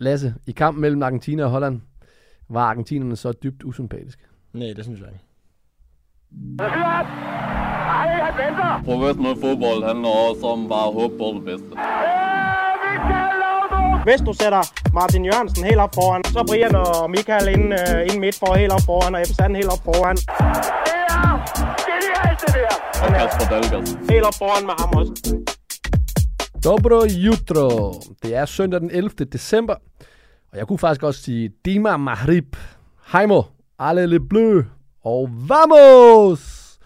Lasse, i kampen mellem Argentina og Holland, var argentinerne så dybt usympatiske? Nej, det synes jeg ikke. Professionel fodbold handler også om bare at håbe på det bedste. Hvis du sætter Martin Jørgensen helt op foran, så Brian og Michael ind, uh, ind midt for helt op foran, og Ebbe helt op foran. Og Kasper Dahlgaard. Helt op foran med ham også. Dobro jutro. Det er søndag den 11. december, og jeg kunne faktisk også sige Dima Mahrib, Heimo, alle le bleu, og vamos!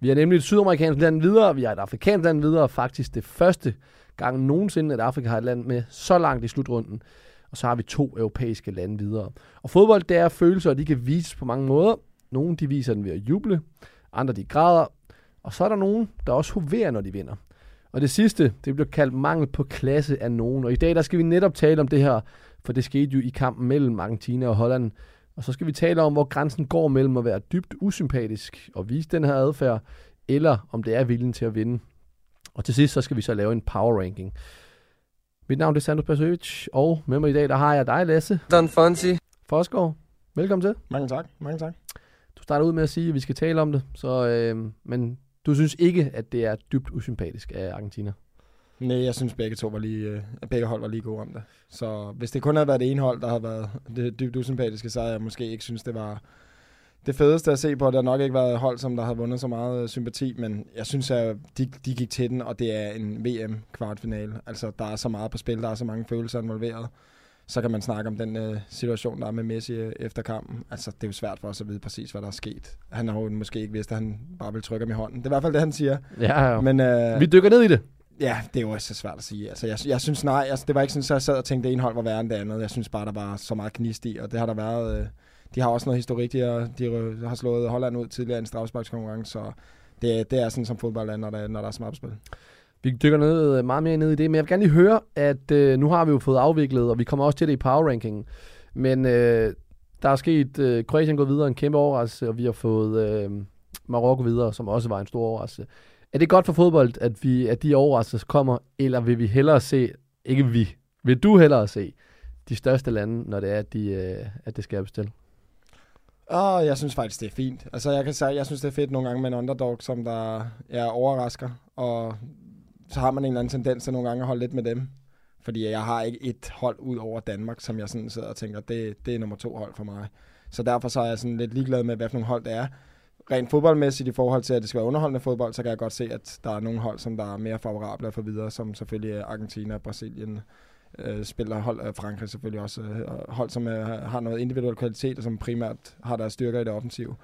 Vi er nemlig et sydamerikansk land videre, vi er et afrikansk land videre, faktisk det første gang nogensinde, at Afrika har et land med så langt i slutrunden. Og så har vi to europæiske lande videre. Og fodbold, det er følelser, og de kan vises på mange måder. Nogle, de viser den ved at juble, andre, de græder. Og så er der nogen, der også hoverer, når de vinder. Og det sidste, det bliver kaldt mangel på klasse af nogen. Og i dag, der skal vi netop tale om det her, for det skete jo i kampen mellem Argentina og Holland. Og så skal vi tale om, hvor grænsen går mellem at være dybt usympatisk og vise den her adfærd, eller om det er viljen til at vinde. Og til sidst, så skal vi så lave en power ranking. Mit navn er Sandro Persovic, og med mig i dag, der har jeg dig, Lasse Don Fonsi. Forsgaard. Velkommen til. Mange tak, mange tak. Du starter ud med at sige, at vi skal tale om det, så, øh, men du synes ikke, at det er dybt usympatisk af Argentina? Nej, jeg synes begge to var lige, øh, begge hold var lige gode om det. Så hvis det kun havde været det ene hold, der havde været det dybt usympatiske, så havde jeg måske ikke synes, det var det fedeste at se på. Det har nok ikke været hold, som der har vundet så meget øh, sympati, men jeg synes, at de, de gik til den, og det er en VM-kvartfinale. Altså, der er så meget på spil, der er så mange følelser involveret. Så kan man snakke om den øh, situation, der er med Messi øh, efter kampen. Altså, det er jo svært for os at vide præcis, hvad der er sket. Han har jo måske ikke vidst, at han bare vil trykke ham i hånden. Det er i hvert fald det, han siger. Ja, ja. Men, øh, Vi dykker ned i det. Ja, det er jo også så svært at sige. Altså, jeg, jeg synes nej, altså, det var ikke sådan, at jeg sad og tænkte, at det ene hold var værre end det andet. Jeg synes bare, der var så meget gnist i, og det har der været. Øh, de har også noget historik, de har, de har slået Holland ud tidligere i en strafsparkskonkurrence, så det, det er sådan som fodbold når der, når der er smart spil. Vi dykker ned, øh, meget mere ned i det, men jeg vil gerne lige høre, at øh, nu har vi jo fået afviklet, og vi kommer også til det i power ranking, men øh, der er sket, øh, Kroatien går videre, en kæmpe overraskelse, og vi har fået øh, Marokko videre, som også var en stor overraskelse. Er det godt for fodbold, at, vi, at de overraskelser kommer, eller vil vi hellere se, ikke vi, vil du hellere se de største lande, når det er, at, de, øh, at det skal til? Oh, jeg synes faktisk, det er fint. Altså, jeg kan sige, jeg synes, det er fedt nogle gange med en underdog, som der er overrasker, og så har man en eller anden tendens til nogle gange at holde lidt med dem. Fordi jeg har ikke et hold ud over Danmark, som jeg sådan sidder og tænker, det, det er nummer to hold for mig. Så derfor så er jeg sådan lidt ligeglad med, hvad for nogle hold det er. Rent fodboldmæssigt i forhold til, at det skal være underholdende fodbold, så kan jeg godt se, at der er nogle hold, som der er mere favorable at få videre, som selvfølgelig Argentina, Brasilien, øh, spiller hold af Frankrig selvfølgelig også. Øh, hold, som øh, har noget individuel kvalitet, og som primært har deres styrker i det offensive.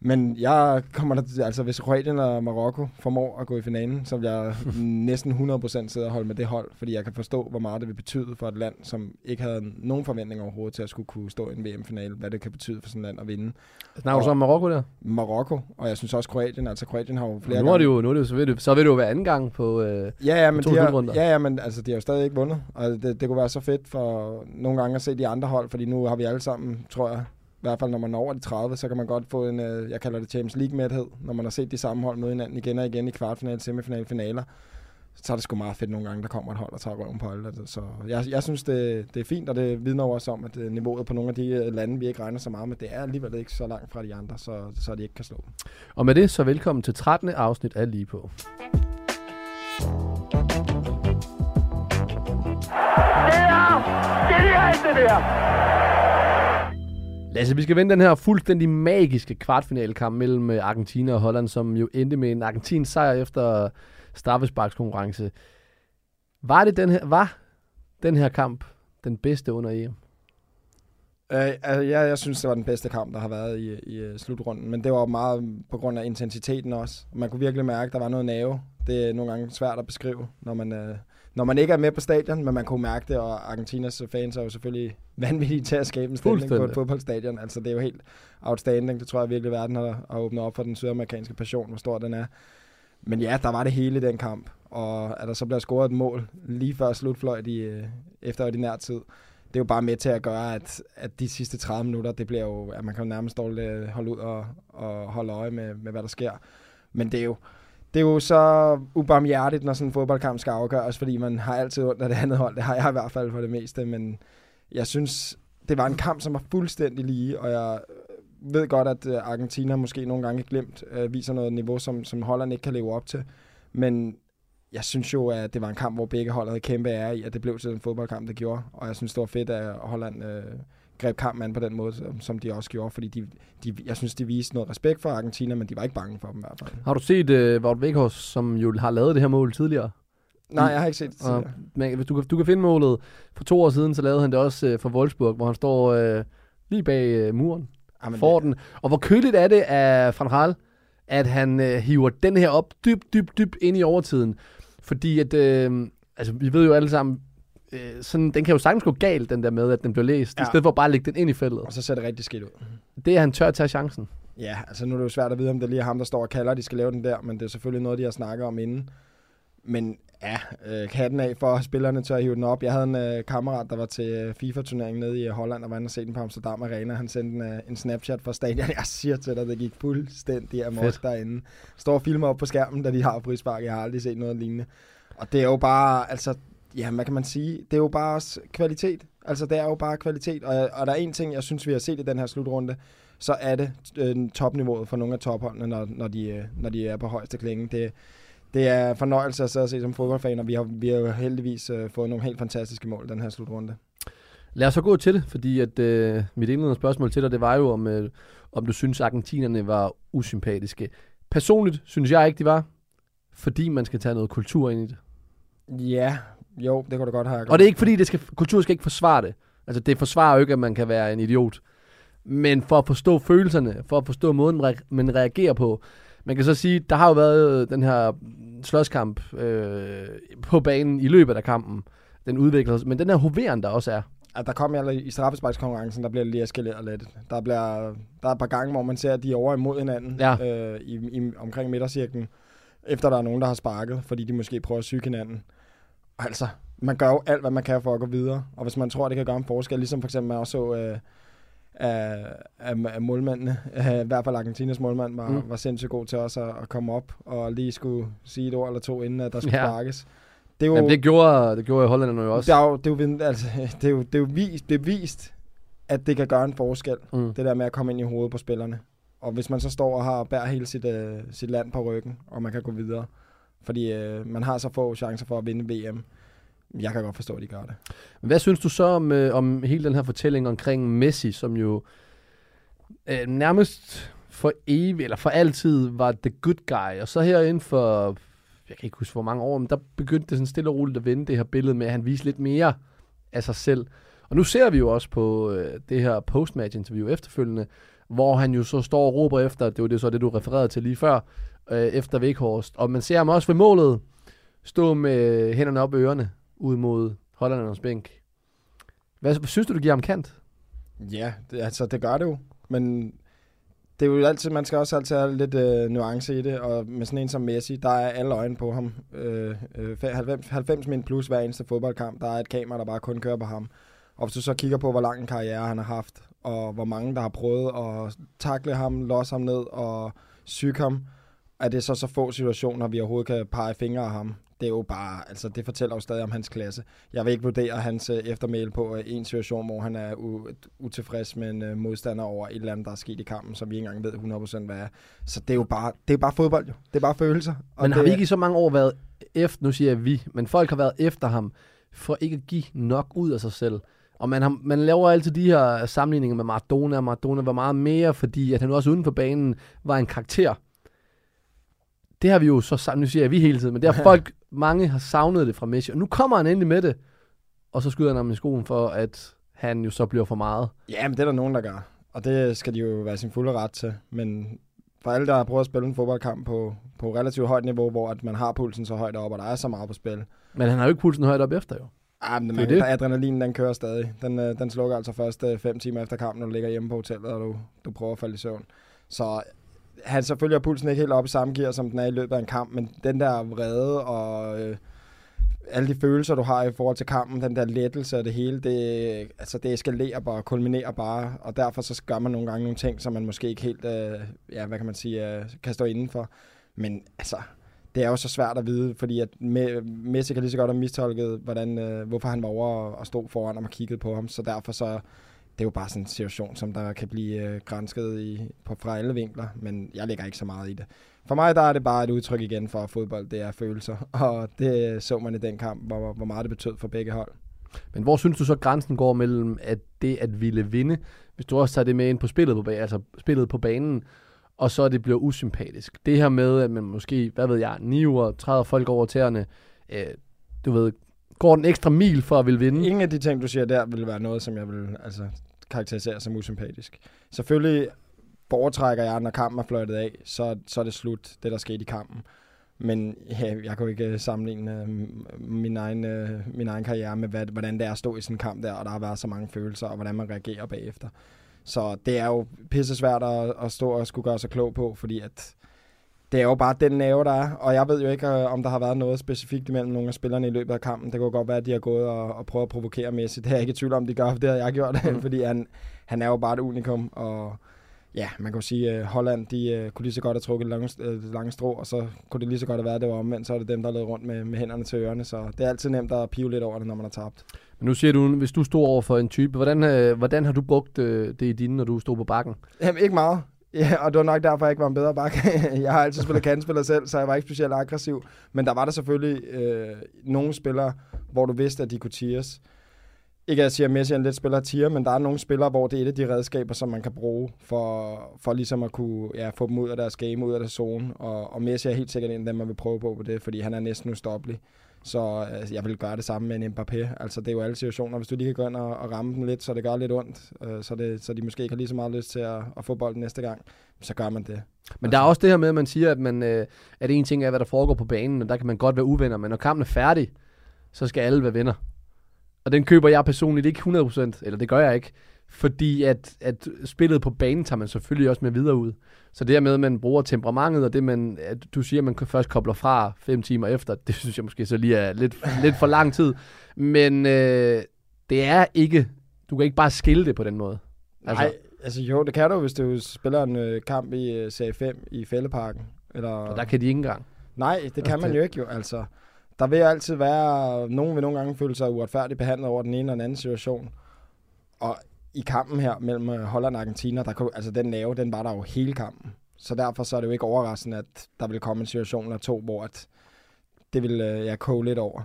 Men jeg kommer der, altså hvis Kroatien og Marokko formår at gå i finalen, så vil jeg næsten 100% sidde og holde med det hold, fordi jeg kan forstå, hvor meget det vil betyde for et land, som ikke havde nogen forventning overhovedet til at skulle kunne stå i en VM-finale, hvad det kan betyde for sådan et land at vinde. Snakker du så om Marokko der? Marokko, og jeg synes også Kroatien, altså Kroatien har jo flere nu er det jo, nu er det jo, så vil det, så vil det jo være anden gang på øh, ja, ja, men to de har, ja, ja, men altså, de har jo stadig ikke vundet, og det, det kunne være så fedt for nogle gange at se de andre hold, fordi nu har vi alle sammen, tror jeg, hvert fald når man er over de 30, så kan man godt få en, øh, jeg kalder det Champions League-mæthed, når man har set de samme hold møde hinanden igen og igen i kvartfinale, semifinale, finaler. Så er det sgu meget fedt nogle gange, der kommer et hold, der tager røven på alle. Så jeg, jeg synes, det, det er fint, og det vidner også om, at øh, niveauet på nogle af de øh, lande, vi ikke regner så meget med, det er alligevel ikke så langt fra de andre, så, så de ikke kan slå. Og med det, så velkommen til 13. afsnit af Lige på. Det er genialt, det der! Lasse, vi skal vende den her fuldstændig magiske kvartfinalkamp mellem øh, Argentina og Holland, som jo endte med en argentinsk sejr efter straffesparkskonkurrence. Var det den her, var den her kamp den bedste under EM? Øh, altså, ja, jeg synes, det var den bedste kamp, der har været i, i øh, slutrunden, men det var meget på grund af intensiteten også. Man kunne virkelig mærke, at der var noget nerve. Det er nogle gange svært at beskrive, når man, Øh, når man ikke er med på stadion, men man kunne mærke det, og Argentinas fans er jo selvfølgelig vanvittige til at skabe en stemning på et fodboldstadion. Altså, det er jo helt outstanding. Det tror jeg virkelig, verden har, har åbnet op for den sydamerikanske passion, hvor stor den er. Men ja, der var det hele i den kamp, og at der så bliver scoret et mål lige før slutfløjt i, øh, efter ordinær tid, det er jo bare med til at gøre, at, at de sidste 30 minutter, det bliver jo, at man kan jo nærmest dårligt øh, holde ud og, og holde øje med, med, hvad der sker. Men det er jo, det er jo så ubarmhjertigt, når sådan en fodboldkamp skal afgøres, fordi man har altid ondt af det andet hold. Det har jeg i hvert fald for det meste, men jeg synes, det var en kamp, som var fuldstændig lige, og jeg ved godt, at øh, Argentina måske nogle gange glemt øh, viser noget niveau, som, som Holland ikke kan leve op til. Men jeg synes jo, at det var en kamp, hvor begge hold havde kæmpe ære i, at det blev til den fodboldkamp, det gjorde. Og jeg synes, det var fedt, at Holland øh, greb kampen an på den måde, som, som de også gjorde. Fordi de, de, jeg synes, de viste noget respekt for Argentina, men de var ikke bange for dem i hvert fald. Har du set uh, Wout Weghorst, som jo har lavet det her mål tidligere? Nej, jeg har ikke set det Og, tidligere. men, hvis du, kan- du kan finde målet. For to år siden, så lavede han det også uh, for Wolfsburg, hvor han står uh, lige bag uh, muren. Jamen, får det- den. Og hvor køligt er det af Gaal, at han øh, hiver den her op dybt, dybt, dybt ind i overtiden. Fordi at, øh, altså vi ved jo alle sammen, øh, sådan, den kan jo sagtens gå galt, den der med, at den bliver læst, ja. I stedet for bare at lægge den ind i feltet. Og så ser det rigtig skidt ud. Det er han tør at tage chancen. Ja, altså nu er det jo svært at vide, om det lige er ham, der står og kalder, at de skal lave den der, men det er selvfølgelig noget, de har snakket om inden. Men ja, øh, katten af for spillerne til at hive den op. Jeg havde en øh, kammerat, der var til øh, FIFA-turneringen nede i øh, Holland, og var inde og se den på Amsterdam Arena. Han sendte en, øh, en Snapchat fra stadion. Jeg siger til dig, det gik fuldstændig amok derinde. Står og filmer op på skærmen, da de har frispark. Jeg har aldrig set noget lignende. Og det er jo bare, altså, ja, hvad kan man sige? Det er jo bare s- kvalitet. Altså, det er jo bare kvalitet. Og, og der er en ting, jeg synes, vi har set i den her slutrunde, så er det øh, topniveauet for nogle af topholdene, når, når, de, øh, når de er på højeste klinge. Det, det er fornøjelse at sidde og se som fodboldfan, og vi har, vi har jo heldigvis øh, fået nogle helt fantastiske mål i den her slutrunde. Lad os så gå til det, fordi at øh, mit indledende spørgsmål til dig, det var jo, om, øh, om du synes, argentinerne var usympatiske. Personligt synes jeg ikke, de var, fordi man skal tage noget kultur ind i det. Ja, jo, det kunne du godt have. Og det er ikke fordi, det skal, kultur skal ikke forsvare det. Altså, det forsvarer jo ikke, at man kan være en idiot. Men for at forstå følelserne, for at forstå måden, man re- man reagerer på. Man kan så sige, der har jo været øh, den her slåskamp øh, på banen i løbet af kampen. Den udvikler sig. Men den her hoveren, der også er. at der kom jeg i straffesparkskonkurrencen, der bliver det lige eskaleret lidt. Der, bliver, der er et par gange, hvor man ser, at de er over imod hinanden Ja. øh, i, i, omkring midtercirklen, efter der er nogen, der har sparket, fordi de måske prøver at syge hinanden. Og altså, man gør jo alt, hvad man kan for at gå videre. Og hvis man tror, det kan gøre en forskel, ligesom for eksempel man også så øh, af, af, af målmændene, øh, i hvert fald Argentinas målmand, var, Mm. var sindssygt god til også at, at komme op og lige skulle sige et ord eller to, inden at der skulle Ja. sparkes. Det er jo, Jamen, det gjorde, det gjorde hollænderne jo også. det er jo, det er jo, altså, det er jo, det er jo vist, bevist, at det kan gøre en forskel. Mm. Det der med at komme ind i hovedet på spillerne. Og hvis man så står og har bærer hele sit, øh, sit land på ryggen, og man kan gå videre. Fordi øh, man har så få chancer for at vinde VM. Jeg kan godt forstå, at de gør det. Hvad synes du så om, øh, om hele den her fortælling omkring Messi, som jo øh, nærmest for evigt, eller for altid, var the good guy. Og så herinde for, jeg kan ikke huske hvor mange år, men der begyndte det sådan stille og roligt at vende det her billede med, at han viste lidt mere af sig selv. Og nu ser vi jo også på øh, det her postmatch-interview efterfølgende, hvor han jo så står og råber efter, det var det så det, du refererede til lige før, øh, efter Weghorst. Og man ser ham også ved målet stå med hænderne op i ørerne ud mod Hollandernes bænk. Hvad, hvad synes du, du giver ham kant? Ja, det, altså det gør det jo. Men det er jo altid, man skal også altid have lidt øh, nuance i det, og med sådan en som Messi, der er alle øjne på ham. Øh, øh, 90, 90 min plus hver eneste fodboldkamp, der er et kamera, der bare kun kører på ham. Og hvis du så kigger på, hvor lang en karriere han har haft, og hvor mange, der har prøvet at takle ham, losse ham ned og syge ham, er det så så få situationer, vi overhovedet kan pege fingre af ham. Det er jo bare, altså det fortæller jo stadig om hans klasse. Jeg vil ikke vurdere hans øh, eftermæl på øh, en situation, hvor han er utilfreds med en øh, modstander over et eller andet, der er sket i kampen, som vi ikke engang ved 100% hvad er. Så det er jo bare, det er bare fodbold jo. Det er bare følelser. Og Men har det, vi ikke i så mange år været efter, nu siger jeg vi, men folk har været efter ham, for ikke at give nok ud af sig selv. Og man, har, man laver altid de her sammenligninger med Maradona, Maradona var meget mere, fordi at han også uden for banen var en karakter. Det har vi jo så sammen, nu siger jeg vi hele tiden, men det har folk, mange har savnet det fra Messi, og nu kommer han endelig med det, og så skyder han ham i skoen for, at han jo så bliver for meget. Ja, men det er der nogen, der gør. Og det skal de jo være sin fulde ret til. Men for alle, der har prøvet at spille en fodboldkamp på, på relativt højt niveau, hvor at man har pulsen så højt op, og der er så meget på spil, Men han har jo ikke pulsen højt op efter, jo. Ah, men Det er man, det. det. adrenalin, den kører stadig. Den, øh, den slukker altså først øh, fem timer efter kampen, når du ligger hjemme på hotellet, og du, du prøver at falde i søvn. Så han selvfølgelig har pulsen ikke helt op i samme gear, som den er i løbet af en kamp, men den der vrede og øh, alle de følelser, du har i forhold til kampen, den der lettelse og det hele, det, altså det eskalerer bare, kulminerer bare, og derfor så gør man nogle gange nogle ting, som man måske ikke helt, øh, ja, hvad kan man sige, øh, kan stå indenfor. Men altså, det er jo så svært at vide, fordi at Messi kan lige så godt have mistolket, hvordan, øh, hvorfor han var over og, og stod foran og og kiggede på ham. Så derfor så det er jo bare sådan en situation, som der kan blive øh, grænsket i, på, fra alle vinkler, men jeg lægger ikke så meget i det. For mig der er det bare et udtryk igen for at fodbold, det er følelser, og det så man i den kamp, hvor, hvor meget det betød for begge hold. Men hvor synes du så grænsen går mellem at det at ville vinde, hvis du også tager det med ind på spillet på, banen, altså spillet på banen, og så det bliver usympatisk. Det her med, at man måske, hvad ved jeg, 9 uger træder folk over tæerne, øh, du ved, går den ekstra mil for at ville vinde. Ingen af de ting, du siger der, vil være noget, som jeg vil altså, karakterisere som usympatisk. Selvfølgelig foretrækker jeg, når kampen er fløjtet af, så, så er det slut, det der skete i kampen. Men ja, jeg kan jo ikke øh, sammenligne øh, min, egen, øh, min egen karriere med, hvad, hvordan det er at stå i sådan en kamp der, og der har været så mange følelser, og hvordan man reagerer bagefter. Så det er jo pisse svært at, at stå og skulle gøre sig klog på, fordi at det er jo bare den nerve, der er. Og jeg ved jo ikke, øh, om der har været noget specifikt imellem nogle af spillerne i løbet af kampen. Det kunne godt være, at de har gået og, og prøvet at provokere Messi. Det er jeg ikke i tvivl om, de gør, for det har jeg gjort, mm. fordi han, han er jo bare et unikum. Og ja, man kan jo sige, at Holland de, uh, kunne lige så godt have trukket lange, lange strå, og så kunne det lige så godt have været, at det var omvendt. Så er det dem, der har rundt med, med hænderne til ørerne. Så det er altid nemt at pive lidt over det, når man har tabt. Men nu siger du, hvis du stod over for en type, hvordan, øh, hvordan har du brugt øh, det i dine, når du stod på bakken? Jamen, ikke meget. Ja, og det var nok derfor, jeg ikke var en bedre bak. jeg har altid spillet kantspiller selv, så jeg var ikke specielt aggressiv. Men der var der selvfølgelig øh, nogle spillere, hvor du vidste, at de kunne tires. Ikke at jeg siger, at Messi er en lidt spiller tier, men der er nogle spillere, hvor det er et af de redskaber, som man kan bruge for, for ligesom at kunne ja, få dem ud af deres game, ud af deres zone. Og, og Messi er helt sikkert en af dem, man vil prøve på på det, fordi han er næsten ustoppelig. Så altså, jeg vil gøre det samme med en Mbappé. Altså, det er jo alle situationer. Hvis du lige kan gå ind og, og ramme den lidt, så det gør lidt ondt, øh, så, det, så de måske ikke har lige så meget lyst til at, at få bolden næste gang, så gør man det. Men der er også det her med, at man siger, at, man, øh, at en ting er, hvad der foregår på banen, og der kan man godt være uvenner, men når kampen er færdig, så skal alle være venner. Og den køber jeg personligt ikke 100%, eller det gør jeg ikke. Fordi at, at spillet på banen tager man selvfølgelig også med videre ud. Så det her med, at man bruger temperamentet, og det man, at du siger, at man først kobler fra fem timer efter, det synes jeg måske så lige er lidt, lidt for lang tid. Men øh, det er ikke, du kan ikke bare skille det på den måde. Altså. Nej, altså jo, det kan du, hvis du spiller en øh, kamp i øh, Serie 5 i Fælleparken. Eller... Og der kan de ikke engang. Nej, det kan man jo ikke jo, altså. Der vil altid være, nogen vil nogle gange føle sig uretfærdigt behandlet over den ene eller den anden situation. Og i kampen her mellem øh, Holland og Argentina, der kunne, altså den nerve, den var der jo hele kampen. Så derfor så er det jo ikke overraskende, at der vil komme en situation eller to, hvor at det vil øh, jeg koge lidt over.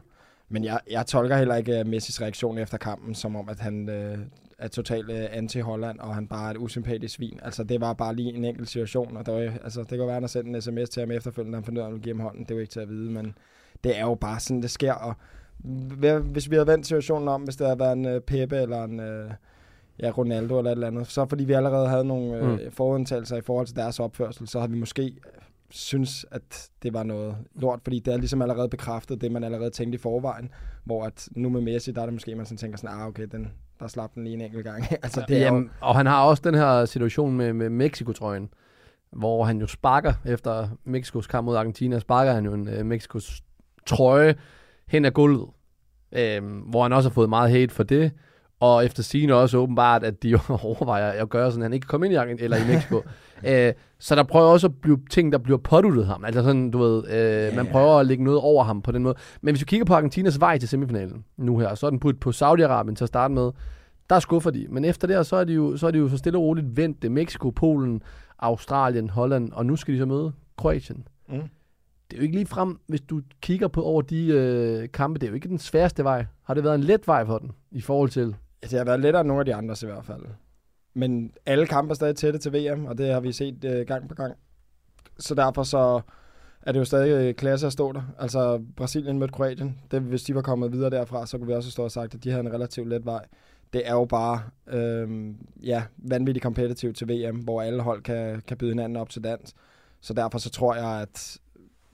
Men jeg, jeg tolker heller ikke øh, Messis reaktion efter kampen, som om, at han øh, er totalt øh, anti-Holland, og han bare er et usympatisk svin. Altså, det var bare lige en enkelt situation, og der var, altså, det kan være, at han har sendt en sms til ham efterfølgende, han finder ud af, at han give ham hånden. Det er jo ikke til at vide, men det er jo bare sådan, det sker. Og hvis vi havde vendt situationen om, hvis det havde været en øh, Pepe eller en... Øh, ja, Ronaldo eller et eller andet. Så fordi vi allerede havde nogle øh, mm. forudtagelser i forhold til deres opførsel, så havde vi måske øh, synes, at det var noget lort, fordi det er ligesom allerede bekræftet det, man allerede tænkte i forvejen, hvor at nu med Messi, der er det måske, man sådan tænker sådan, ah okay, den, der slap den lige en enkelt gang. altså, det er Jamen, jo... Og han har også den her situation med, med Mexico-trøjen, hvor han jo sparker efter Mexikos kamp mod Argentina, sparker han jo en uh, Mexikos trøje hen ad gulvet, øh, hvor han også har fået meget hate for det, og efter sigende også åbenbart, at de overvejer at gøre sådan, at han ikke kan komme ind i Argentina eller i Mexico. Æ, så der prøver også at blive ting, der bliver påduttet ham. Altså sådan, du ved, øh, yeah. man prøver at lægge noget over ham på den måde. Men hvis vi kigger på Argentinas vej til semifinalen nu her, så er den putt på Saudi-Arabien til at starte med. Der skuffer de. Men efter det, så er de jo så, er de jo så stille og roligt vendt det. Mexico, Polen, Australien, Holland, og nu skal de så møde Kroatien. Mm. Det er jo ikke lige frem, hvis du kigger på over de øh, kampe, det er jo ikke den sværeste vej. Har det været en let vej for den, i forhold til Altså, det har været lettere end nogle af de andre i hvert fald. Men alle kampe er stadig tætte til VM, og det har vi set øh, gang på gang. Så derfor så er det jo stadig øh, klasse at stå der. Altså Brasilien mødte Kroatien. Det, hvis de var kommet videre derfra, så kunne vi også stå og sagt, at de havde en relativt let vej. Det er jo bare øh, ja, vanvittigt kompetitivt til VM, hvor alle hold kan, kan byde hinanden op til dans. Så derfor så tror jeg, at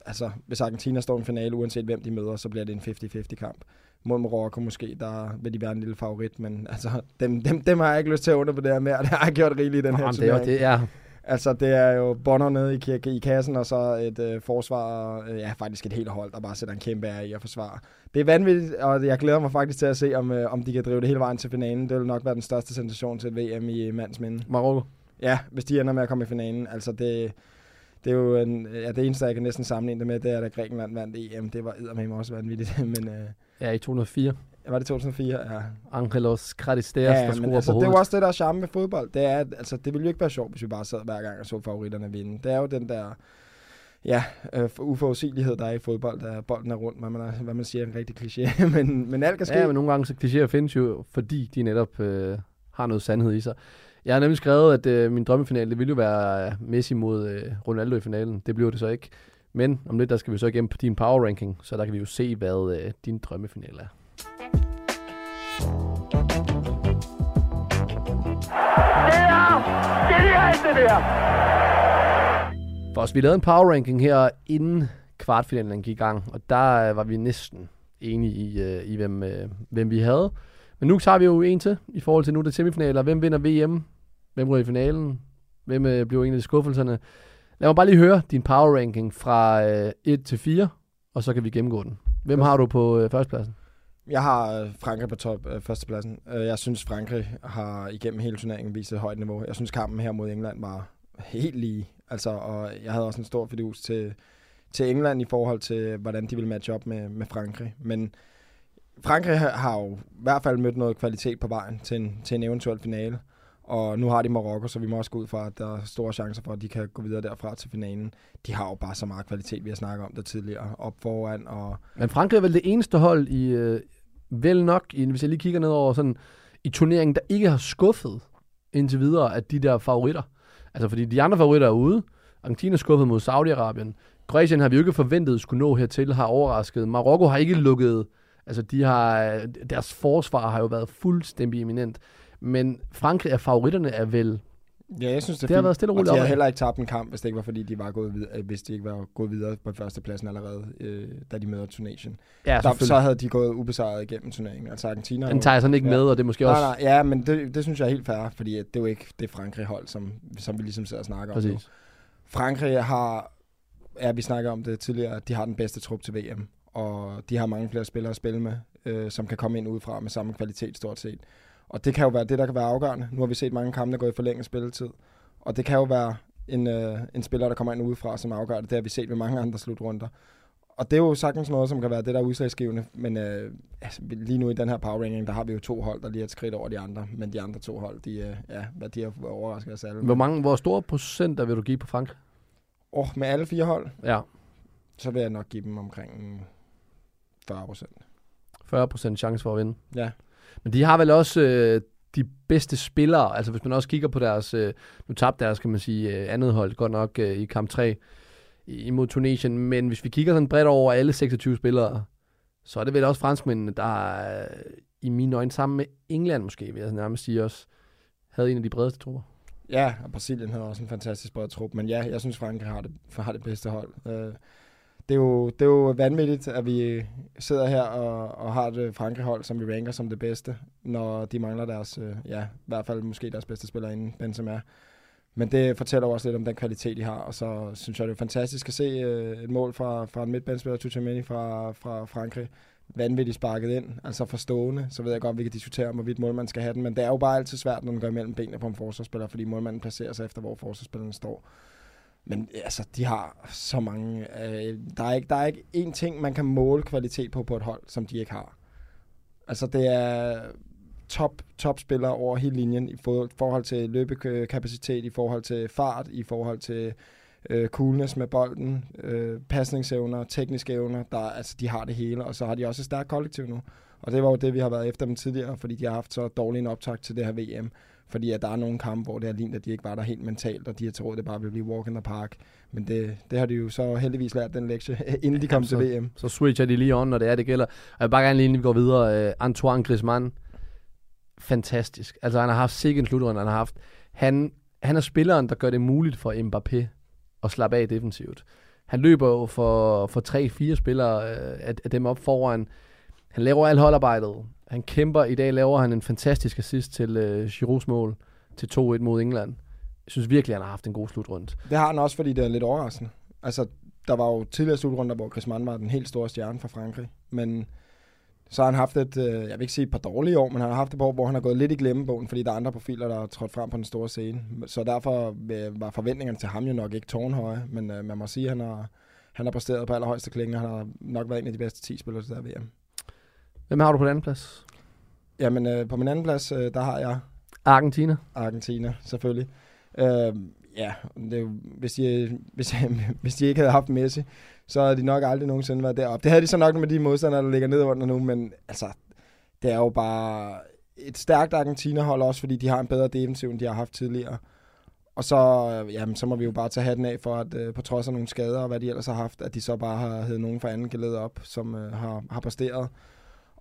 altså, hvis Argentina står i en finale, uanset hvem de møder, så bliver det en 50-50 kamp mod Marokko måske, der vil de være en lille favorit, men altså, dem, dem, dem har jeg ikke lyst til at undervurdere mere, det har jeg gjort rigeligt i den her Jamen, turnering. Det er, det er. Altså, det er jo Bonner nede i, i kassen, og så et øh, forsvar, øh, ja, faktisk et helt hold, der bare sætter en kæmpe ære i at forsvare. Det er vanvittigt, og jeg glæder mig faktisk til at se, om, øh, om de kan drive det hele vejen til finalen. Det vil nok være den største sensation til et VM i mands minde. Marokko? Ja, hvis de ender med at komme i finalen. Altså, det, det er jo en, ja, det eneste, jeg kan næsten sammenligne det med, det er, at Grækenland vandt EM. Det var eddermame også vanvittigt, men øh, Ja, i 2004. var det 2004? Ja. Angelos Kratisteas, Ja, der ja, scorer men på altså, det er også det, der er charme med fodbold. Det er, at, altså, det ville jo ikke være sjovt, hvis vi bare sad hver gang og så favoritterne vinde. Det er jo den der ja, øh, uforudsigelighed, der er i fodbold, der bolden er rundt, hvad man, er, hvad man siger, en rigtig kliché. men, men alt kan ske. Ja, men nogle gange så klichéer findes jo, fordi de netop øh, har noget sandhed i sig. Jeg har nemlig skrevet, at øh, min drømmefinale, det ville jo være øh, Messi mod øh, Ronaldo i finalen. Det bliver det så ikke. Men om lidt, der skal vi så igennem på din power ranking, så der kan vi jo se, hvad øh, din drømmefinale er. Det er genialt, det der! For os, vi lavede en power ranking her, inden kvartfinalen gik i gang, og der øh, var vi næsten enige i, øh, i hvem, øh, hvem vi havde. Men nu tager vi jo en til, i forhold til nu det semifinaler. Hvem vinder VM? Hvem ryger i finalen? Hvem øh, bliver en af de skuffelserne? Lad mig bare lige høre din power ranking fra øh, 1 til 4, og så kan vi gennemgå den. Hvem har du på øh, førstepladsen? Jeg har øh, Frankrig på top øh, førstepladsen. Øh, jeg synes, Frankrig har igennem hele turneringen vist et højt niveau. Jeg synes, kampen her mod England var helt lige. Altså, og jeg havde også en stor fidus til, til England i forhold til, hvordan de ville matche op med, med Frankrig. Men Frankrig har- har jo i hvert fald mødt noget kvalitet på vejen til en, til en eventuel finale. Og nu har de Marokko, så vi må også gå ud fra, at der er store chancer for, at de kan gå videre derfra til finalen. De har jo bare så meget kvalitet, vi har snakket om der tidligere, op foran. Og Men Frankrig er vel det eneste hold i, øh, vel nok, i, hvis jeg lige kigger ned over sådan, i turneringen, der ikke har skuffet indtil videre af de der favoritter. Altså fordi de andre favoritter er ude. Argentina er skuffet mod Saudi-Arabien. Kroatien har vi jo ikke forventet skulle nå hertil, har overrasket. Marokko har ikke lukket, altså de har, deres forsvar har jo været fuldstændig eminent. Men Frankrig er favoritterne er vel, Ja, jeg synes, det, Det har fint. været stille og roligt Og de har opad. heller ikke tabt en kamp, hvis det ikke var, fordi de var gået videre, hvis de ikke var gået videre på førstepladsen allerede, øh, da de møder Tunesien. ja Der, så havde de gået ubesejret igennem turneringen. Altså Argentina... den tager jeg sådan ikke ja. med, og det er måske Nej, også nej, ja, men det, det synes jeg er helt fair, fordi det er jo ikke det Frankrig-hold, som, som vi ligesom sidder og snakker om nu. præcis. Frankrig har, ja, vi snakker om det tidligere, de har den bedste trup til VM, og de har mange flere spillere at spille med, øh, som kan komme ind udefra med samme kvalitet stort set. Og det kan jo være det, der kan være afgørende. Nu har vi set mange kampe, der går i forlænget spilletid, og det kan jo være en, øh, en spiller, der kommer ind udefra, som afgør det. Det har vi set ved mange andre slutrunder. Og det er jo sagtens noget, som kan være det, der er udslagsgivende. Men øh, altså, lige nu i den her power ranking, der har vi jo to hold, der lige er et skridt over de andre. Men de andre to hold, de, øh, ja, hvad de har overrasket os alle. Hvor, mange, hvor store procenter vil du give på Frankrig? Oh, med alle fire hold, Ja, så vil jeg nok give dem omkring 40 procent. 40% chance for at vinde. Ja. Men de har vel også øh, de bedste spillere, altså hvis man også kigger på deres, øh, nu tabte deres, kan man sige, øh, andet hold, godt nok øh, i kamp 3 i- imod Tunesien, men hvis vi kigger sådan bredt over alle 26 spillere, så er det vel også franskmændene, der øh, i mine øjne sammen med England måske, vil jeg nærmest sige også, havde en af de bredeste trupper. Ja, og Brasilien havde også en fantastisk bred trup. Men ja, jeg synes, Frankrig har det, har det bedste hold. Øh, det, er jo, det er jo vanvittigt, at vi sidder her og, og har et Frankrig-hold, som vi ranker som det bedste, når de mangler deres, øh, ja, i hvert fald måske deres bedste spiller inden Benzema. Men det fortæller også lidt om den kvalitet, de har, og så synes jeg, det er fantastisk at se øh, et mål fra, fra en midtbanespiller, Tuchemeni fra, fra Frankrig, vanvittigt sparket ind, altså forstående, så ved jeg godt, at vi kan diskutere om, hvorvidt målmanden skal have den, men det er jo bare altid svært, når den går imellem benene på en forsvarsspiller, fordi målmanden placerer sig efter, hvor forsvarsspilleren står. Men øh, altså, de har så mange... Øh, der, er ikke, der er ikke én ting, man kan måle kvalitet på på et hold, som de ikke har. Altså, det er top, top spillere over hele linjen i forhold til løbekapacitet, i forhold til fart, i forhold til øh, coolness med bolden, øh, pasningsevner, tekniske evner. Der, altså, de har det hele, og så har de også et stærkt kollektiv nu. Og det var jo det, vi har været efter dem tidligere, fordi de har haft så dårlig en optakt til det her VM. Fordi at der er nogle kampe, hvor det har lignet, at de ikke var der helt mentalt, og de har troet, at det bare ville blive walk in the park. Men det, det har de jo så heldigvis lært den lektie, inden de kom til VM. Så switcher de lige on, når det er, det gælder. Og jeg vil bare gerne lige, inden vi går videre, uh, Antoine Griezmann, fantastisk. Altså, han har haft sikkert en slutrunde, han har haft. Han, han er spilleren, der gør det muligt for Mbappé at slappe af defensivt. Han løber jo for, for tre-fire spillere uh, af, af dem op foran. Han laver alt holdarbejdet. Han kæmper. I dag laver han en fantastisk assist til øh, Giroud's mål til 2-1 mod England. Jeg synes virkelig, han har haft en god slutrunde. Det har han også, fordi det er lidt overraskende. Altså, der var jo tidligere slutrunder, hvor Griezmann var den helt store stjerne for Frankrig. Men Så har han haft et, øh, jeg vil ikke sige et par dårlige år, men han har haft et par år, hvor han har gået lidt i glemmebogen, fordi der er andre profiler, der har trådt frem på den store scene. Så derfor øh, var forventningerne til ham jo nok ikke tårnhøje, men øh, man må sige, at han har, han har præsteret på allerhøjeste klinge, og han har nok været en af de bedste 10 spillere til der VM. Hvem har du på den anden plads? Jamen, øh, på min anden plads, øh, der har jeg Argentina. Argentina, selvfølgelig. Øh, ja, det jo, hvis, de, hvis, hvis de ikke havde haft Messi, så havde de nok aldrig nogensinde været deroppe. Det havde de så nok med de modstandere, der ligger nede under nu, men altså, det er jo bare et stærkt Argentina-hold også, fordi de har en bedre defensiv, end de har haft tidligere. Og så, øh, jamen, så må vi jo bare tage hatten af for, at øh, på trods af nogle skader og hvad de ellers har haft, at de så bare har hævet nogen fra anden geled op, som øh, har, har præsteret.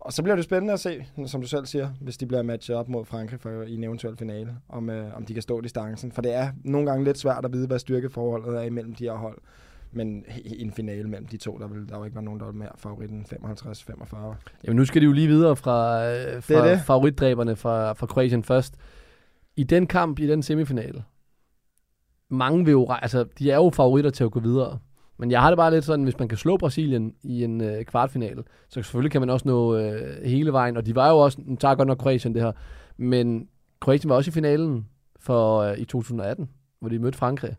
Og så bliver det spændende at se, som du selv siger, hvis de bliver matchet op mod Frankrig for, i en eventuel finale, om, øh, om de kan stå distancen. For det er nogle gange lidt svært at vide, hvad styrkeforholdet er imellem de her hold. Men i en finale mellem de to, der vil der jo ikke være nogen, der vil mere favoritten 55-45. Jamen nu skal de jo lige videre fra, øh, fra det. favoritdræberne fra, fra Kroatien først. I den kamp, i den semifinale, mange vil jo, altså de er jo favoritter til at gå videre. Men jeg har det bare lidt sådan, hvis man kan slå Brasilien i en øh, kvartfinale, så selvfølgelig kan man også nå øh, hele vejen. Og de var jo også, nu tager godt nok Kroatien det her, men Kroatien var også i finalen for øh, i 2018, hvor de mødte Frankrig.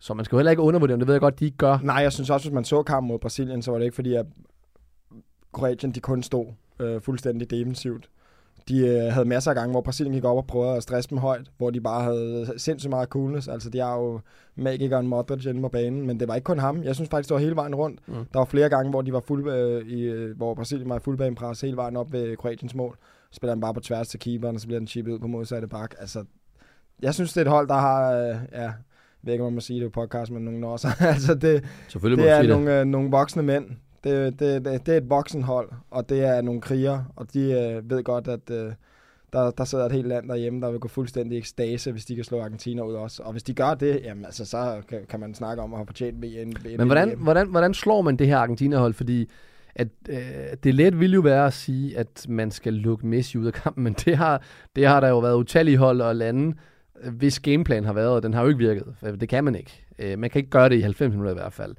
Så man skal jo heller ikke undervurdere dem, det ved jeg godt, de ikke gør. Nej, jeg synes også, hvis man så kampen mod Brasilien, så var det ikke fordi, at Kroatien de kun stod øh, fuldstændig defensivt. De øh, havde masser af gange, hvor Brasilien gik op og prøvede at stresse dem højt, hvor de bare havde sindssygt meget coolness. Altså, de har jo magikeren Modric inde på banen, men det var ikke kun ham. Jeg synes faktisk, det var hele vejen rundt. Mm. Der var flere gange, hvor de var fuld, øh, i, øh, hvor Brasilien var i fuldbanepres hele vejen op ved Kroatiens mål. Så spiller han bare på tværs til keeperen, og så bliver den chippet ud på modsatte bak. Altså, jeg synes, det er et hold, der har, øh, ja, jeg ved ikke, om man må sige det på podcast, men nogle år så. altså, det, Selvfølgelig det er sige nogle, øh, nogle voksne mænd. Det, det, det, det er et voksenhold, og det er nogle kriger, og de øh, ved godt, at øh, der, der sidder et helt land derhjemme, der vil gå fuldstændig ekstase, hvis de kan slå Argentina ud også. Og hvis de gør det, jamen, altså, så kan, kan man snakke om at have fortjent VM. Men hvordan, hvordan, hvordan slår man det her Argentina-hold? Fordi at, øh, det let vil jo være at sige, at man skal lukke Messi ud af kampen, men det har, det har der jo været utallige hold og lande, øh, hvis gameplan har været, og den har jo ikke virket. For Det kan man ikke. Øh, man kan ikke gøre det i 90 minutter i hvert fald.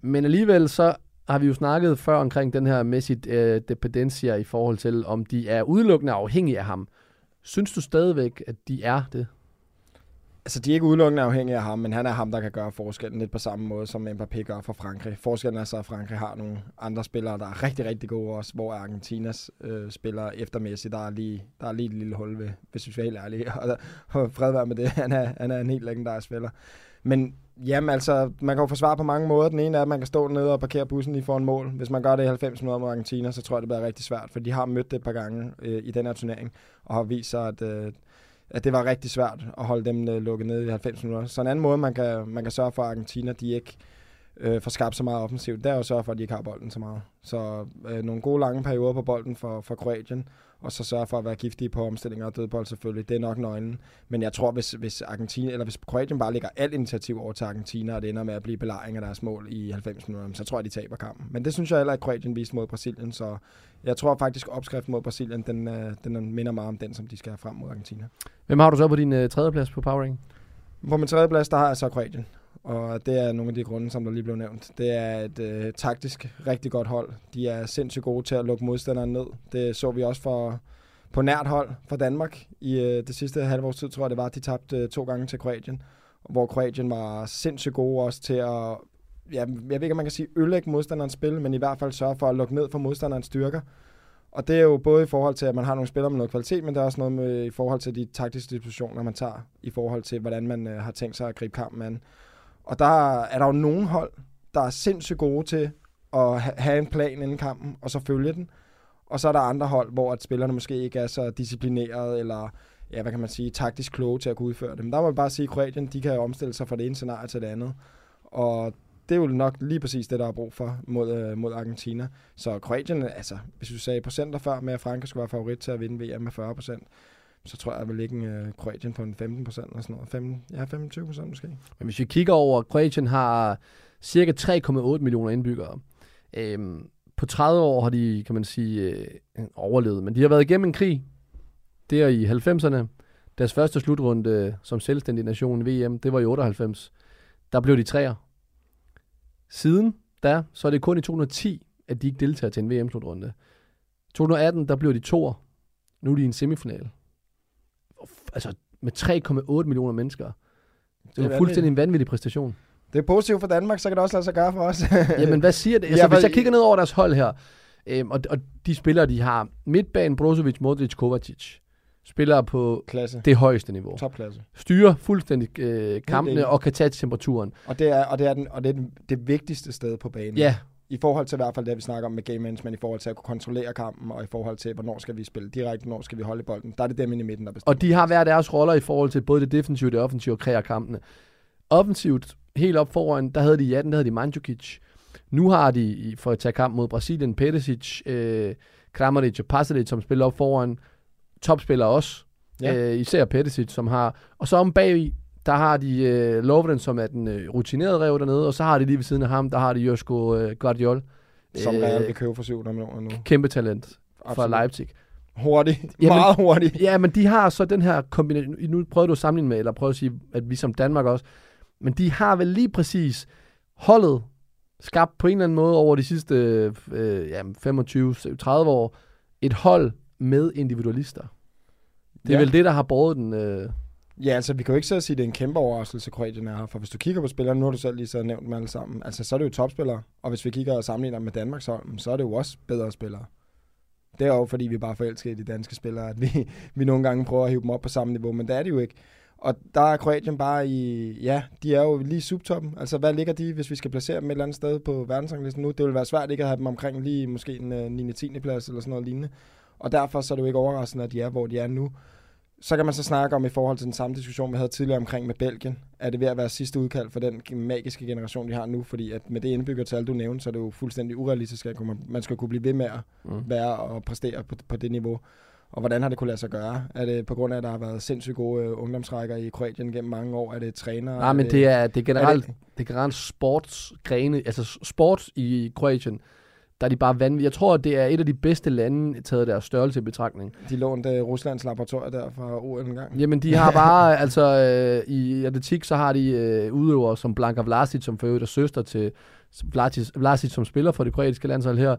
Men alligevel så har vi jo snakket før omkring den her Messi øh, dependencia i forhold til, om de er udelukkende afhængige af ham. Synes du stadigvæk, at de er det? Altså, de er ikke udelukkende afhængige af ham, men han er ham, der kan gøre forskellen lidt på samme måde, som Mbappé gør for Frankrig. Forskellen er så, at Frankrig har nogle andre spillere, der er rigtig, rigtig gode også, hvor Argentinas øh, spillere efter Messi, der er, lige, der er lige et lille hul ved, hvis vi skal helt ærlige. Og, og fred være med det, han er, han er en helt legendarisk spiller. Men jamen altså, man kan jo forsvare på mange måder. Den ene er, at man kan stå nede og parkere bussen lige foran mål. Hvis man gør det i 90 minutter mod Argentina, så tror jeg, det bliver rigtig svært, for de har mødt det et par gange øh, i den her turnering, og har vist sig, at, øh, at det var rigtig svært at holde dem øh, lukket ned i 90 minutter. Så en anden måde, man kan, man kan sørge for, at Argentina de ikke øh, får skabt så meget offensivt, det er jo at sørge for, at de ikke har bolden så meget. Så øh, nogle gode lange perioder på bolden for, for Kroatien, og så sørge for at være giftige på omstillinger og dødbold selvfølgelig. Det er nok nøglen. Men jeg tror, hvis, hvis Argentina, eller hvis Kroatien bare lægger alt initiativ over til Argentina, og det ender med at blive belejring af deres mål i 90 minutter, så tror jeg, de taber kampen. Men det synes jeg heller ikke, Kroatien viste mod Brasilien, så jeg tror faktisk, opskriften mod Brasilien, den, øh, den minder meget om den, som de skal have frem mod Argentina. Hvem har du så på din øh, tredje plads på Power Ranking? På min tredje plads, der har jeg så Kroatien. Og det er nogle af de grunde, som der lige blev nævnt. Det er et øh, taktisk rigtig godt hold. De er sindssygt gode til at lukke modstanderen ned. Det så vi også for, på nært hold for Danmark. I øh, det sidste halvårs tid, tror jeg det var, at de tabte øh, to gange til Kroatien. Hvor Kroatien var sindssygt gode også til at, ja, jeg ved ikke, om man kan sige ødelægge modstanderens spil, men i hvert fald sørge for at lukke ned for modstanderens styrker. Og det er jo både i forhold til, at man har nogle spillere med noget kvalitet, men det er også noget med, i forhold til de taktiske dispositioner, man tager, i forhold til, hvordan man øh, har tænkt sig at gribe kampen an. Og der er der jo nogle hold, der er sindssygt gode til at ha- have en plan inden kampen, og så følge den. Og så er der andre hold, hvor at spillerne måske ikke er så disciplineret, eller ja, hvad kan man sige, taktisk kloge til at kunne udføre det. Men der må man bare sige, at Kroatien, de kan jo omstille sig fra det ene scenarie til det andet. Og det er jo nok lige præcis det, der er brug for mod, øh, mod Argentina. Så Kroatien, altså, hvis du sagde procenter før med, at Frankrig skulle være favorit til at vinde VM med 40 procent, så tror jeg, at jeg vil ligge en øh, Kroatien på en 15 procent eller sådan noget. 5, ja, 25 procent måske. Men hvis vi kigger over, Kroatien har cirka 3,8 millioner indbyggere. Øhm, på 30 år har de, kan man sige, øh, overlevet. Men de har været igennem en krig. Det er i 90'erne. Deres første slutrunde som selvstændig nation i VM, det var i 98. Der blev de træer. Siden da, så er det kun i 2010, at de ikke deltager til en VM-slutrunde. 2018, der blev de toer. Nu er de i en semifinal. Altså, med 3,8 millioner mennesker. Det er fuldstændig en vanvittig præstation. Det er positivt for Danmark, så kan det også lade sig gøre for os. Jamen, hvad siger det? Ja, Altså, hvis for- jeg kigger ned over deres hold her, øhm, og, og de spillere, de har midtbanen, Brozovic, Modric, Kovacic, spiller på Klasse. det højeste niveau. Topklasse. Styrer fuldstændig øh, kampene og kan tage temperaturen. Og det er, og det er, den, og det, er den, det vigtigste sted på banen. Ja, I forhold til i hvert fald det, vi snakker om med game management, i forhold til at kunne kontrollere kampen, og i forhold til, hvornår skal vi spille direkte, hvornår skal vi holde bolden. Der er det dem inde i midten, der bestemmer. og de har hver deres roller i forhold til både det defensive og det offensive og kreere kampene. Offensivt, helt op foran, der havde de 18, der havde de Mandzukic. Nu har de, for at tage kamp mod Brasilien, Perisic, øh, Kramaric og Pasalic, som spiller op foran. Topspillere også. Ja. Øh, især Perisic, som har... Og så om bag der har de øh, Lovren, som er den øh, rutinerede rev dernede, og så har de lige ved siden af ham, der har de Josko øh, Guardiol. som øh, Real vil købe for 700 millioner nu. Kæmpe talent fra Absolut. Leipzig. Hurtigt. Jamen- Meget hurtigt. Ja, men de har så den her kombination. Nu prøvede du at sammenligne med, eller prøve at sige, at vi som Danmark også. Men de har vel lige præcis holdet skabt på en eller anden måde over de sidste øh, ja, 25-30 år et hold med individualister. Det er Ja. vel det, der har båret den. Øh, Ja, altså vi kan jo ikke så sige, at det er en kæmpe overraskelse, Kroatien er her. For hvis du kigger på spillerne, nu har du selv lige så nævnt dem alle sammen, altså så er det jo topspillere. Og hvis vi kigger og sammenligner med Danmarks hold, så er det jo også bedre spillere. Det er jo fordi, vi er bare forelsker i de danske spillere, at vi, vi nogle gange prøver at hive dem op på samme niveau, men det er det jo ikke. Og der er Kroatien bare i, ja, de er jo lige subtoppen. Altså hvad ligger de, hvis vi skal placere dem et eller andet sted på verdensranglisten nu? Det vil være svært ikke at have dem omkring lige måske en øh, 9. 10. plads eller sådan noget lignende. Og derfor så er det jo ikke overraskende, at de er, hvor de er nu. Så kan man så snakke om i forhold til den samme diskussion, vi havde tidligere omkring med Belgien. Er det ved at være sidste udkald for den magiske generation, de har nu? Fordi at med det indbyggertal, du nævnte, så er det jo fuldstændig urealistisk, at man- skal kunne blive ved med at mm. være og præstere på, på det niveau. Og hvordan har det kunne lade sig gøre? Er det på grund af, at der har været sindssygt gode øh, ungdomsrækker i Kroatien gennem mange år? Er det træner? Nej, men det er, det er generelt, det- det er generelt sportsgrene, altså sport i Kroatien, der er de bare vanvittige. Jeg tror, det er et af de bedste lande, taget deres størrelse i betragtning. De lånte Ruslands laboratorier der fra OL en gang. Jamen, de har bare, altså øh, i atletik, så har de øh, udøvere som Blanka Vlasic, som for øvrigt er søster til Vlasic, Vlasic som spiller for det kroatiske landshold her.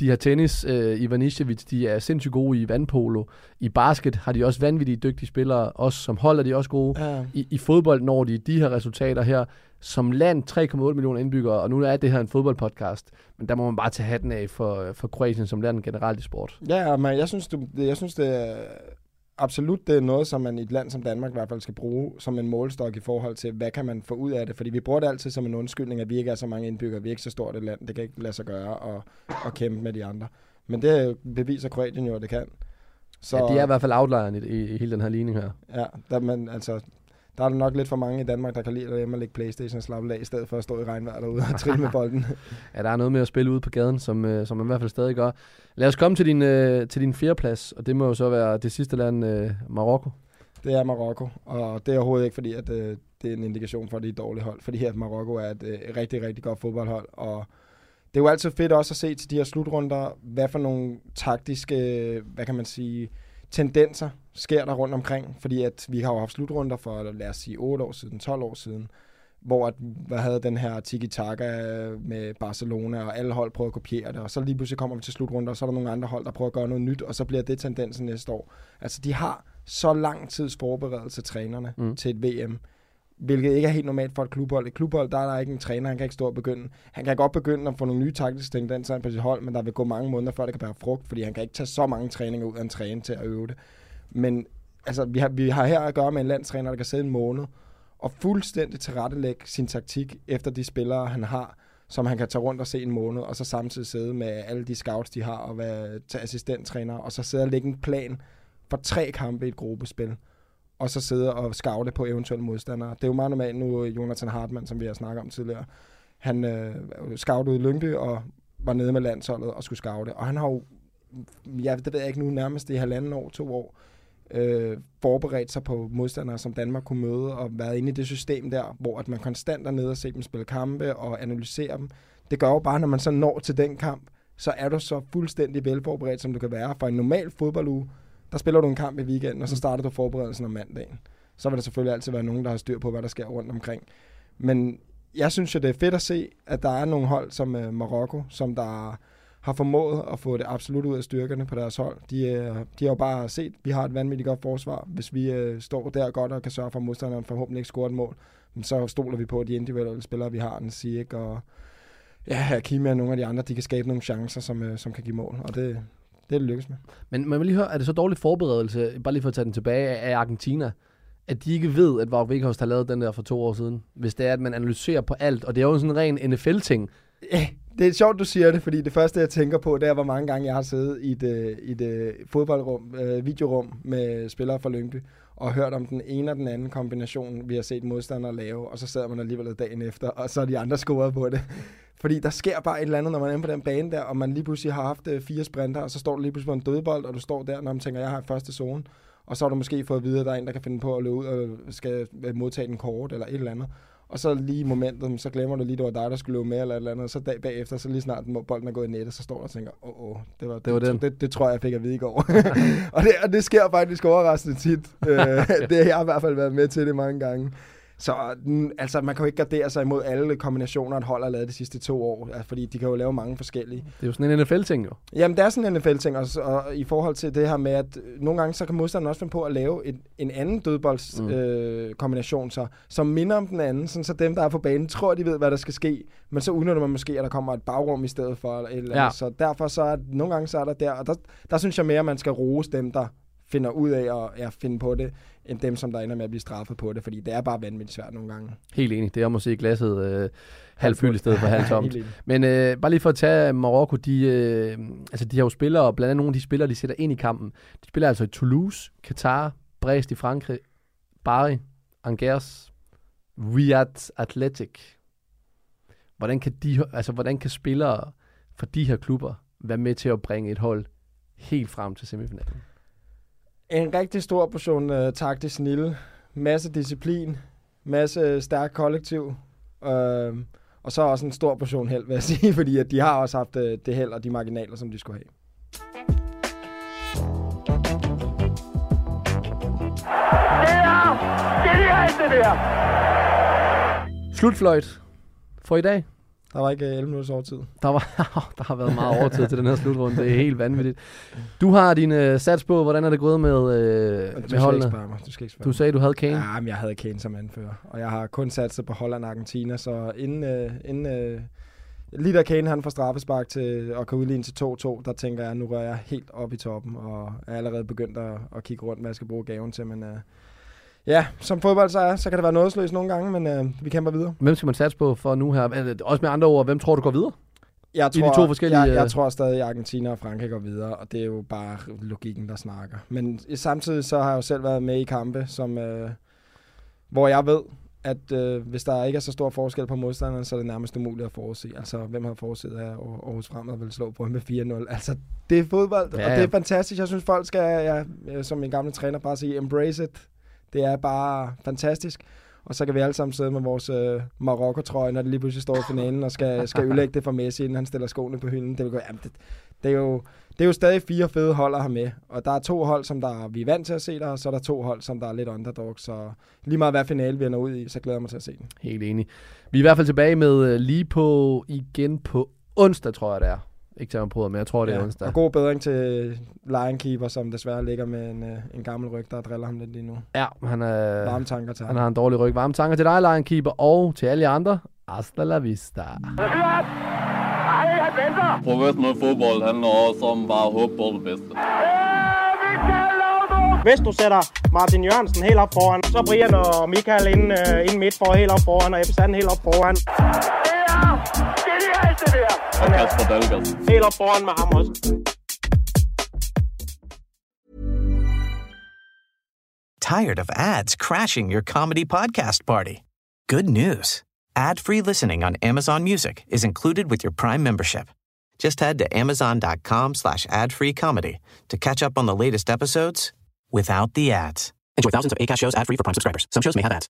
De har tennis, øh, Ivanisevic, de er sindssygt gode i vandpolo. I basket har de også vanvittige dygtige spillere, også som hold er de også gode. Ja. I, I fodbold når de de her resultater her. Som land 3,8 millioner indbyggere, og nu er det her en fodboldpodcast, men der må man bare tage hatten af for, for Kroatien som land generelt i sport. Ja, men jeg synes, du, det- jeg synes det er absolut det er noget, som man i et land som Danmark i hvert fald skal bruge som en målestok i forhold til, hvad kan man få ud af det. Fordi vi bruger det altid som en undskyldning, at vi ikke er så mange indbyggere, vi er ikke så stort et land, det kan ikke lade sig gøre at, at kæmpe med de andre. Men det beviser Kroatien jo, at det kan. Så, ja, de er i hvert fald outlieren i, i, i hele den her ligning her. Ja, der, men, altså, der er nok lidt for mange i Danmark, der kan lide at hjemme og lægge Playstation og slappe af, i stedet for at stå i regnvejr derude og trille med bolden. Ja, der er noget med at spille ude på gaden, som, øh, som man i hvert fald stadig gør. Lad os komme til din, øh, til din fjerdeplads, og det må jo så være det sidste land, øh, Marokko. Det er Marokko, og det er overhovedet ikke fordi, at øh, det er en indikation for, at det er et dårligt hold. Fordi at Marokko er et øh, rigtig, rigtig godt fodboldhold, og det er jo altid fedt også at se til de her slutrunder, hvad for nogle taktiske, øh, hvad kan man sige, tendenser sker der rundt omkring. Fordi at vi har jo haft slutrunder for, lad os sige, 8 år siden, 12 år siden, hvor at, hvad havde den her tiki-taka med Barcelona, og alle hold prøver at kopiere det, og så lige pludselig kommer vi til slutrunder, og så er der nogle andre hold, der prøver at gøre noget nyt, og så bliver det tendensen næste år. Altså, de har så lang tids forberedelse trænerne Mm. mm. til et VM, hvilket ikke er helt normalt for et klubhold. Et klubhold, der er der ikke en træner, han kan ikke stå og begynde. Han kan godt begynde at få nogle nye taktiske tendenser på sit hold, men der vil gå mange måneder, før det kan bære frugt, fordi han kan ikke tage så mange træninger ud af en træne til at øve det. Men altså, vi har, vi har her at gøre med en landstræner, der kan sidde en måned og fuldstændig tilrettelægge sin taktik efter de spillere, han har, som han kan tage rundt og se en måned, og så samtidig sidde med alle de scouts, de har, og være til assistenttræner, og så sidde og lægge en plan for tre kampe i et gruppespil, og så sidde og scoute på eventuelle modstandere. Det er jo meget normalt nu, Jonathan Hartmann, som vi har snakket om tidligere, han øh, scoutede i Lyngby og var nede med landsholdet og skulle scoute, og han har jo, ja, det ved jeg ikke nu, nærmest i halvanden år, to år, øh, forberedt sig på modstandere, som Danmark kunne møde, og været inde i det system der, hvor at man konstant er nede og se dem spille kampe og analysere dem. Det gør jo bare, når man så når til den kamp, så er du så fuldstændig velforberedt, som du kan være. For en normal fodbolduge, der spiller du en kamp i weekenden, og så starter du forberedelsen om mandagen. Så vil der selvfølgelig altid være nogen, der har styr på, hvad der sker rundt omkring. Men jeg synes jo, det er fedt at se, at der er nogle hold som øh, Marokko, som der har formået at få det absolut ud af styrkerne på deres hold. De, øh, de har jo bare set, at vi har et vanvittigt godt forsvar. Hvis vi øh, står der godt og kan sørge for, at modstanderen forhåbentlig ikke scorer et mål, så stoler vi på, de individuelle spillere, vi har, den Sieg og ja, Kimi og nogle af de andre, de kan skabe nogle chancer, som, øh, som kan give mål. Og det, det er det lykkes med. Men man vil lige høre, er det så dårlig forberedelse, bare lige for at tage den tilbage, af Argentina, at de ikke ved, at Wout Weghorst har lavet den der for to år siden, hvis det er, at man analyserer på alt, og det er jo sådan en ren NFL-ting. Ja, det er sjovt, du siger det, fordi det første, jeg tænker på, det er, hvor mange gange jeg har siddet i et, øh, i et øh, fodboldrum, øh, videorum med spillere fra Lyngby, og hørt om den ene og den anden kombination, vi har set modstandere lave, og så sidder man alligevel dagen efter, og så er de andre scoret på det. Fordi der sker bare et eller andet, når man er på den bane der, og man lige pludselig har haft fire sprinter, og så står du lige pludselig på en dødbold, og du står der, når man tænker, jeg har første zone, og så har du måske fået at vide, at der er en, der kan finde på at løbe ud og skal modtage den kort, eller et eller andet og så lige i momentet, så glemmer du lige, at det var dig, der skulle løbe med, eller et eller andet, og så dag bagefter, så lige snart bolden er gået i nettet, så står der og tænker, åh, oh, oh, det, var, det, var det. Det, det, tror jeg, jeg fik at vide i går. og, det, og det sker faktisk overraskende tit. Øh, det har jeg i hvert fald været med til det mange gange. Så mm, altså, man kan jo ikke gardere sig imod alle kombinationer, et hold har lavet de sidste to år, altså, fordi de kan jo lave mange forskellige. Det er jo sådan en NFL-ting jo. Jamen, det er sådan en NFL-ting, og, og i forhold til det her med, at nogle gange så kan modstanderen også finde på at lave et, en anden dødboldskombination, mm. øh, kombination, så, som minder om den anden, sådan, så dem, der er på banen, tror, de ved, hvad der skal ske, men så udnytter man måske, at der kommer et bagrum i stedet for, eller et eller andet. Ja. Så derfor så er, nogle gange så er der der, og der, der synes jeg mere, at man skal rose dem, der finder ud af at ja, finde på det, end dem, som der ender med at blive straffet på det, fordi det er bare vanvittigt svært nogle gange. Helt enig. Det er at se glasset øh, halvfyldt i stedet for halvtomt. Men øh, bare lige for at tage Marokko, de, øh, altså de har jo spillere, blandt andet nogle af de spillere, de sætter ind i kampen. De spiller altså i Toulouse, Qatar, Brest i Frankrig, Bari, Angers, Riyadh Athletic. Hvordan kan, de, altså, hvordan kan spillere fra de her klubber være med til at bringe et hold helt frem til semifinalen? En rigtig stor portion uh, taktisk snille, masse disciplin, masse stærk kollektiv, uh, og så også en stor portion held, vil jeg sige, fordi at de har også haft uh, det held og de marginaler, som de skulle have. Det er genialt, det der! Slutfløjt for i dag. Der var ikke 11 øh, minutters overtid. Der, var, der har været meget overtid til den her slutrunde. Det er helt vanvittigt. Du har din uh, sats på. Hvordan er det gået med, du med holdene? Mig. Du, skal ikke du sagde, du havde Kane. Ja, men jeg havde Kane som anfører. Og jeg har kun satset på Holland og Argentina. Så inden, uh, inden uh, lige da Kane han får straffespark til at kan udligne til 2-2, der tænker jeg, nu rører jeg helt op i toppen. Og er allerede begyndt at, at kigge rundt, hvad jeg skal bruge gaven til. Men uh, Ja, som fodbold så er, så kan det være nådesløst nogle gange, men øh, vi kæmper videre. Hvem skal man satse på for nu her? Også med andre ord, hvem tror du går videre? Jeg tror, I de to forskellige... Jeg, jeg øh, tror stadig, at Argentina og Frankrig går videre, og det er jo bare logikken, der snakker. Men samtidig så har jeg jo selv været med i kampe, som, øh, hvor jeg ved, at øh, hvis der ikke er så stor forskel på modstanderen, så er det nærmest umuligt at forudse. Altså, hvem har forudset, at Aarhus Fremad vil slå på med 4-0? Altså, det er fodbold, ja, ja. og det er fantastisk. Jeg synes, folk skal, ja, som min gamle træner, bare sige, embrace it. Det er bare fantastisk. Og så kan vi alle sammen sidde med vores øh, Marokko-trøje, når det lige pludselig står i finalen, og skal, skal ødelægge det for Messi, inden han stiller skoene på hylden. Det, vil gå, jamen, det, det, er jo, det er jo stadig fire fede hold at have med. Og der er to hold, som der, vi er vant til at se der, og så er der to hold, som der er lidt underdog. Så lige meget hvad finale vi ender ud i, så glæder jeg mig til at se den. Helt enig. Vi er i hvert fald tilbage med øh, lige på igen på onsdag, tror jeg det er ikke mig på, men jeg tror, det ja, er onsdag. Og god bedring til Lionkeeper, som desværre ligger med en, øh, en gammel ryg, der driller ham lidt lige nu. Ja, han er... Varme tanker til Han har en dårlig ryg. Varme tanker til dig, Lionkeeper, og til alle andre. Hasta la vista. Professionel fodbold handler også om bare at håbe på det bedste. Hvis du sætter Martin Jørgensen helt op foran, så Brian og Michael ind, uh, ind midt for helt op foran, og Ebbe Sand helt op foran. Foran med ham også. Tired of ads crashing your comedy podcast party? Good news. Ad-free listening on Amazon Music is included with your Prime membership. Just head to amazon.com slash ad-free comedy to catch up on the latest episodes without the ads. Enjoy thousands of ACAST shows ad-free for Prime subscribers. Some shows may have ads.